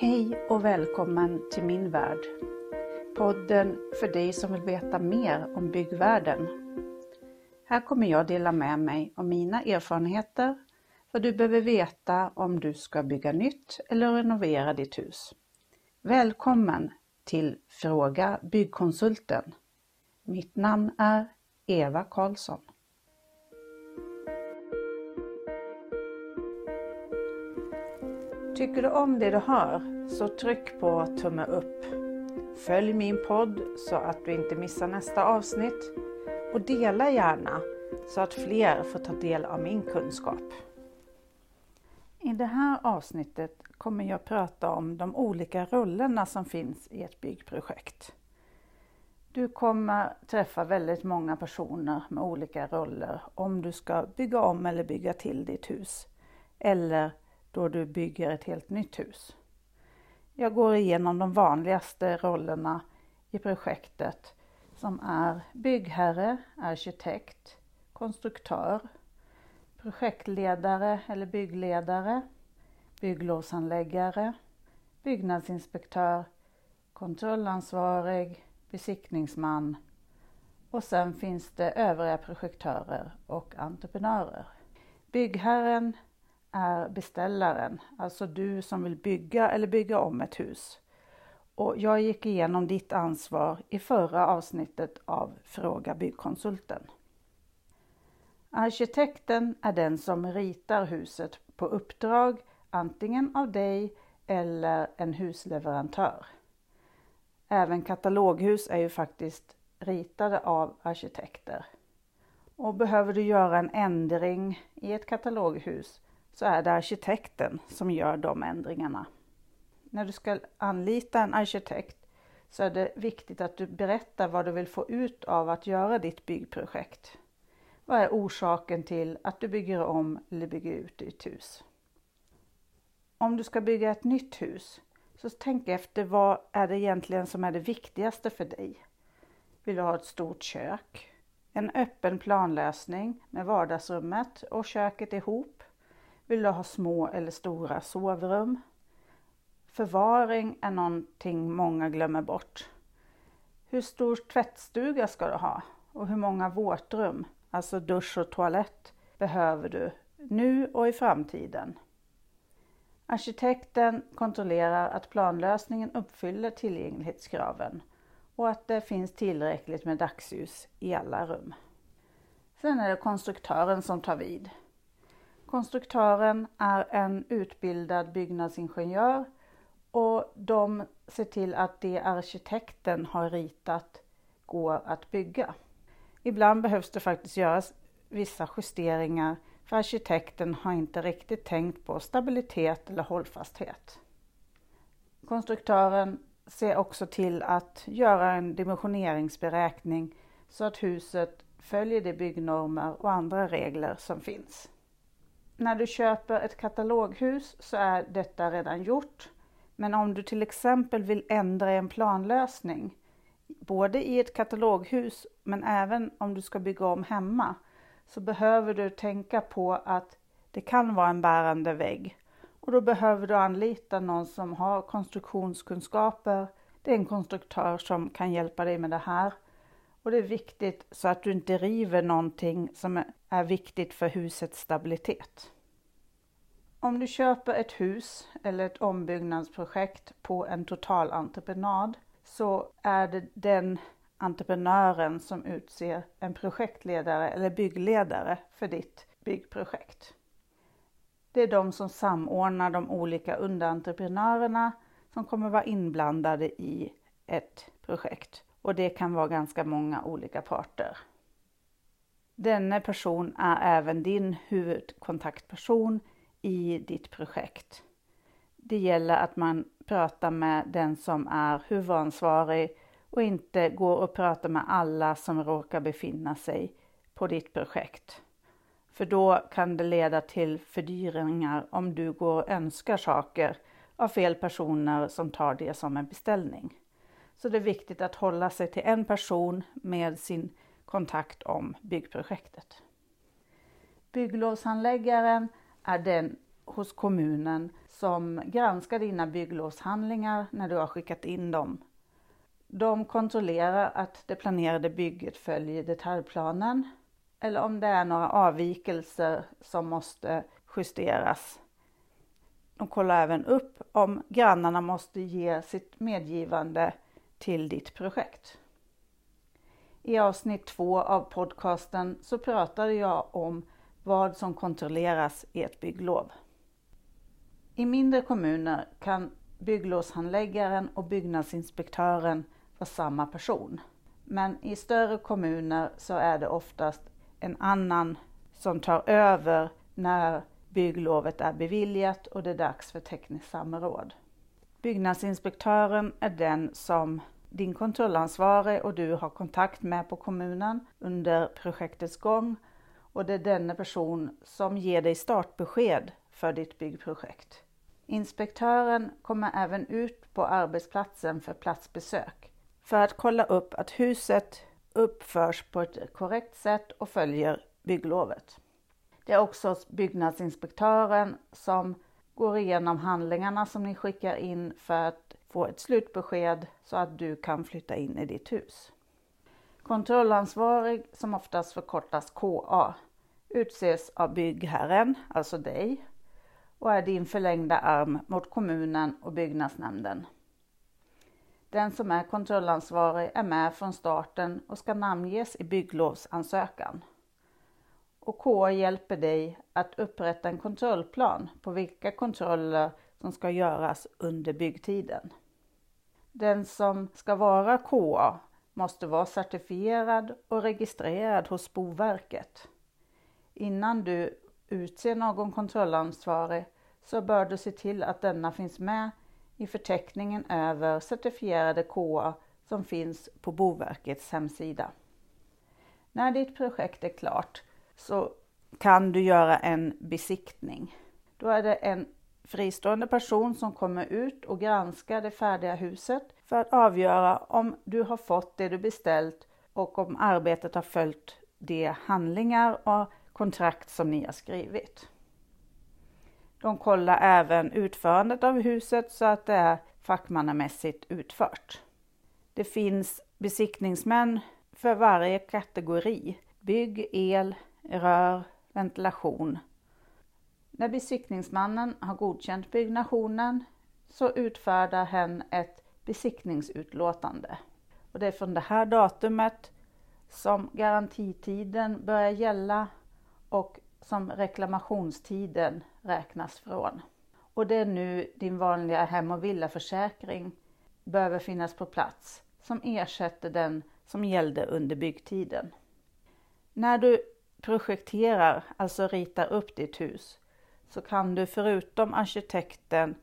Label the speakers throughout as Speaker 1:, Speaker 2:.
Speaker 1: Hej och välkommen till min värld. Podden för dig som vill veta mer om byggvärlden. Här kommer jag dela med mig av mina erfarenheter, vad du behöver veta om du ska bygga nytt eller renovera ditt hus. Välkommen till Fråga Byggkonsulten. Mitt namn är Eva Karlsson. Tycker du om det du hör så tryck på tumme upp. Följ min podd så att du inte missar nästa avsnitt och dela gärna så att fler får ta del av min kunskap. I det här avsnittet kommer jag prata om de olika rollerna som finns i ett byggprojekt. Du kommer träffa väldigt många personer med olika roller om du ska bygga om eller bygga till ditt hus eller då du bygger ett helt nytt hus. Jag går igenom de vanligaste rollerna i projektet som är byggherre, arkitekt, konstruktör, projektledare eller byggledare, bygglovsanläggare, byggnadsinspektör, kontrollansvarig, besiktningsman och sen finns det övriga projektörer och entreprenörer. Byggherren är beställaren, alltså du som vill bygga eller bygga om ett hus. Och jag gick igenom ditt ansvar i förra avsnittet av Fråga Byggkonsulten. Arkitekten är den som ritar huset på uppdrag antingen av dig eller en husleverantör. Även kataloghus är ju faktiskt ritade av arkitekter. Och behöver du göra en ändring i ett kataloghus så är det arkitekten som gör de ändringarna. När du ska anlita en arkitekt så är det viktigt att du berättar vad du vill få ut av att göra ditt byggprojekt. Vad är orsaken till att du bygger om eller bygger ut ditt hus? Om du ska bygga ett nytt hus så tänk efter vad är det egentligen som är det viktigaste för dig? Vill du ha ett stort kök? En öppen planlösning med vardagsrummet och köket ihop? Vill du ha små eller stora sovrum? Förvaring är någonting många glömmer bort. Hur stor tvättstuga ska du ha? Och hur många våtrum, alltså dusch och toalett, behöver du nu och i framtiden? Arkitekten kontrollerar att planlösningen uppfyller tillgänglighetskraven och att det finns tillräckligt med dagsljus i alla rum. Sen är det konstruktören som tar vid. Konstruktören är en utbildad byggnadsingenjör och de ser till att det arkitekten har ritat går att bygga. Ibland behövs det faktiskt göras vissa justeringar för arkitekten har inte riktigt tänkt på stabilitet eller hållfasthet. Konstruktören ser också till att göra en dimensioneringsberäkning så att huset följer de byggnormer och andra regler som finns. När du köper ett kataloghus så är detta redan gjort. Men om du till exempel vill ändra en planlösning, både i ett kataloghus men även om du ska bygga om hemma, så behöver du tänka på att det kan vara en bärande vägg och då behöver du anlita någon som har konstruktionskunskaper. Det är en konstruktör som kan hjälpa dig med det här. Och det är viktigt så att du inte river någonting som är viktigt för husets stabilitet. Om du köper ett hus eller ett ombyggnadsprojekt på en totalentreprenad så är det den entreprenören som utser en projektledare eller byggledare för ditt byggprojekt. Det är de som samordnar de olika underentreprenörerna som kommer vara inblandade i ett projekt och det kan vara ganska många olika parter. Denne person är även din huvudkontaktperson i ditt projekt. Det gäller att man pratar med den som är huvudansvarig och inte går och pratar med alla som råkar befinna sig på ditt projekt. För då kan det leda till fördyringar om du går och önskar saker av fel personer som tar det som en beställning. Så det är viktigt att hålla sig till en person med sin kontakt om byggprojektet. Bygglovshandläggaren är den hos kommunen som granskar dina bygglovshandlingar när du har skickat in dem. De kontrollerar att det planerade bygget följer detaljplanen eller om det är några avvikelser som måste justeras. De kollar även upp om grannarna måste ge sitt medgivande till ditt projekt. I avsnitt två av podcasten så pratade jag om vad som kontrolleras i ett bygglov. I mindre kommuner kan bygglovshandläggaren och byggnadsinspektören vara samma person. Men i större kommuner så är det oftast en annan som tar över när bygglovet är beviljat och det är dags för tekniskt samråd. Byggnadsinspektören är den som din kontrollansvarig och du har kontakt med på kommunen under projektets gång och det är denna person som ger dig startbesked för ditt byggprojekt. Inspektören kommer även ut på arbetsplatsen för platsbesök för att kolla upp att huset uppförs på ett korrekt sätt och följer bygglovet. Det är också byggnadsinspektören som går igenom handlingarna som ni skickar in för att få ett slutbesked så att du kan flytta in i ditt hus. Kontrollansvarig, som oftast förkortas KA, utses av byggherren, alltså dig, och är din förlängda arm mot kommunen och byggnadsnämnden. Den som är kontrollansvarig är med från starten och ska namnges i bygglovsansökan. Och KA hjälper dig att upprätta en kontrollplan på vilka kontroller som ska göras under byggtiden. Den som ska vara KA måste vara certifierad och registrerad hos Boverket. Innan du utser någon kontrollansvarig så bör du se till att denna finns med i förteckningen över certifierade KA som finns på Boverkets hemsida. När ditt projekt är klart så kan du göra en besiktning. Då är det en fristående person som kommer ut och granskar det färdiga huset för att avgöra om du har fått det du beställt och om arbetet har följt de handlingar och kontrakt som ni har skrivit. De kollar även utförandet av huset så att det är fackmannamässigt utfört. Det finns besiktningsmän för varje kategori. Bygg, el, rör, ventilation. När besiktningsmannen har godkänt byggnationen så utfärdar hen ett besiktningsutlåtande. Och det är från det här datumet som garantitiden börjar gälla och som reklamationstiden räknas från. Och det är nu din vanliga hem och villaförsäkring behöver finnas på plats som ersätter den som gällde under byggtiden. När du projekterar, alltså ritar upp ditt hus, så kan du förutom arkitekten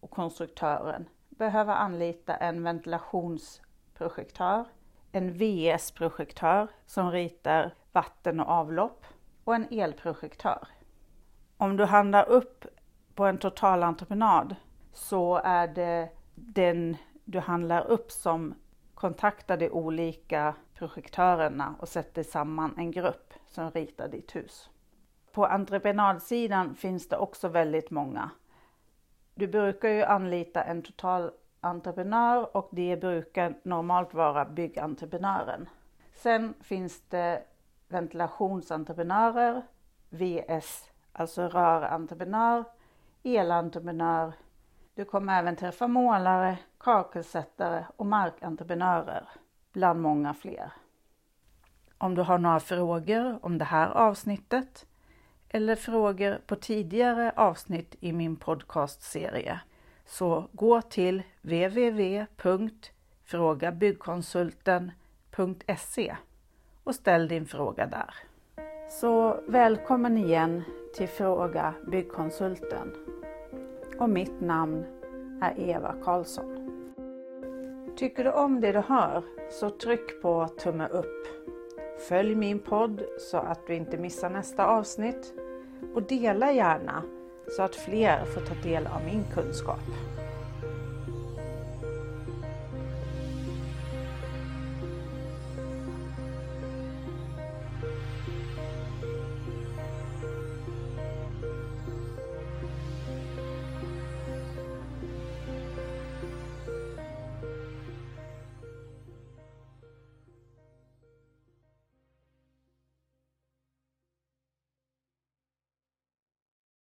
Speaker 1: och konstruktören behöva anlita en ventilationsprojektör, en VS-projektör som ritar vatten och avlopp och en elprojektör. Om du handlar upp på en totalentreprenad så är det den du handlar upp som kontakta de olika projektörerna och sätter samman en grupp som ritar ditt hus. På entreprenadsidan finns det också väldigt många. Du brukar ju anlita en totalentreprenör och det brukar normalt vara byggentreprenören. Sen finns det ventilationsentreprenörer, VS, alltså rörentreprenör, elentreprenör. Du kommer även träffa målare, kakelsättare och markentreprenörer, bland många fler. Om du har några frågor om det här avsnittet eller frågor på tidigare avsnitt i min podcastserie så gå till www.frågabyggkonsulten.se och ställ din fråga där. Så välkommen igen till Fråga Byggkonsulten. Och mitt namn är Eva Karlsson. Tycker du om det du hör så tryck på tumme upp. Följ min podd så att du inte missar nästa avsnitt och dela gärna så att fler får ta del av min kunskap.